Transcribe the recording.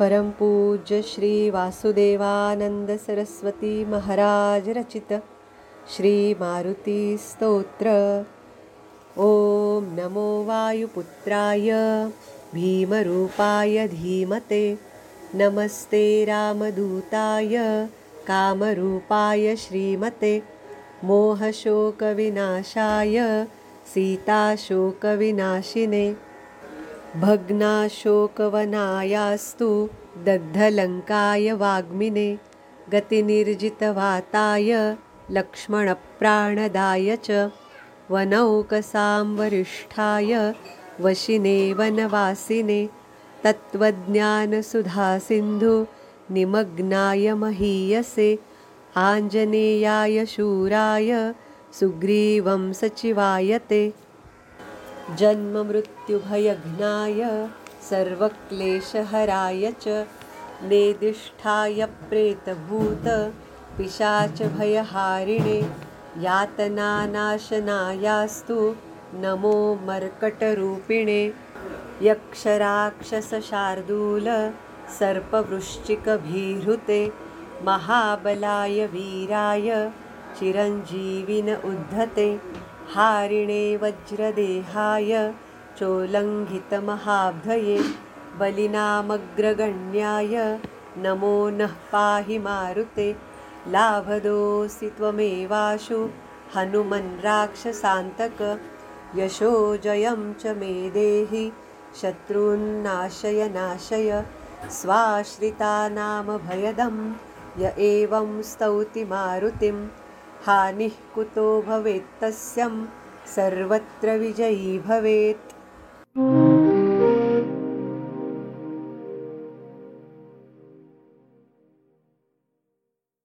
परम पूज्य श्री वासुदेवानंद सरस्वती महाराज रचित। श्री मारुति स्तोत्र। ॐ नमो वायुपुत्राय भीमरूपाय धीमते। नमस्ते रामदूताय कामरूपाय श्रीमते। मोहशोकविनाशाय सीताशोकविनाशिने भग्नाशोकवनायास्तु दग्धलङ्काय वाग्मिने गतिनिर्जितवाताय लक्ष्मणप्राणदाय च वनौकसां वरिष्ठाय वशिने वनवासिने तत्त्वज्ञानसुधासिन्धु निमग्नाय महीयसे आञ्जनेयाय शूराय सुग्रीवं सचिवायते जन्ममृत्युभयघ्नाय सर्वक्लेशहराय च नेदिष्ठाय प्रेतभूत पिशाचभयहारिणे यातनानाशनायास्तु नमो मर्कटरूपिणे यक्षराक्षसशार्दूल सर्पवृश्चिकभीहृते महाबलाय वीराय चिरञ्जीविन उद्धते हारिणे वज्रदेहाय चोल्लङ्घितमहाब्धये बलिनामग्रगण्याय नमो नः पाहि मारुते। लाभदोऽसि त्वमेवाशु हनुमन् राक्षसान्तक। यशो जयं च मे देहि शत्रून्नाशय नाशय स्वाश्रितानामभयदं य एवं स्तौति मारुतिं हानिः कुतो भवेत्तस्यं सर्वत्र विजयी भवेत्